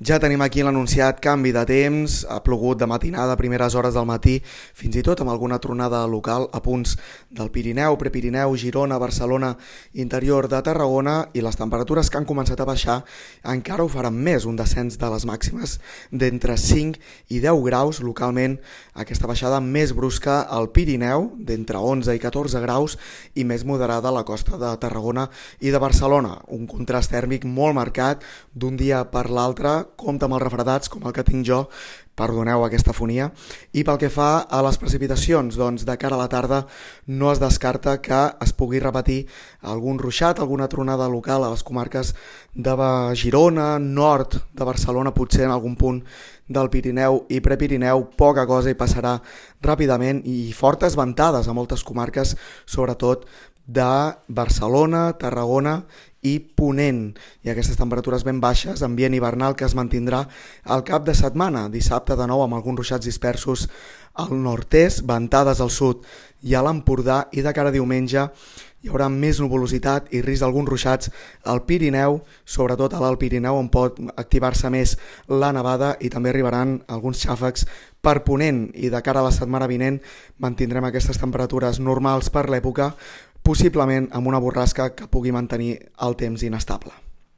Ja tenim aquí l'anunciat canvi de temps, ha plogut de matinada a primeres hores del matí, fins i tot amb alguna tronada local a punts del Pirineu, Prepirineu, Girona, Barcelona, interior de Tarragona i les temperatures que han començat a baixar encara ho faran més, un descens de les màximes d'entre 5 i 10 graus. Localment, aquesta baixada més brusca al Pirineu, d'entre 11 i 14 graus i més moderada a la costa de Tarragona i de Barcelona, un contrast tèrmic molt marcat d'un dia per l'altre compta amb els refredats com el que tinc jo, perdoneu aquesta fonia, i pel que fa a les precipitacions, doncs de cara a la tarda no es descarta que es pugui repetir algun ruixat, alguna tronada local a les comarques de Girona, nord de Barcelona, potser en algun punt del Pirineu i Prepirineu, poca cosa hi passarà ràpidament i fortes ventades a moltes comarques, sobretot de Barcelona, Tarragona i Ponent. I aquestes temperatures ben baixes, ambient hivernal que es mantindrà al cap de setmana, dissabte de nou amb alguns ruixats dispersos al nord-est, ventades al sud i a l'Empordà i de cara a diumenge hi haurà més nuvolositat i risc d'alguns ruixats al Pirineu, sobretot a l'Alt Pirineu on pot activar-se més la nevada i també arribaran alguns xàfecs per ponent i de cara a la setmana vinent mantindrem aquestes temperatures normals per l'època possiblement amb una borrasca que pugui mantenir el temps inestable.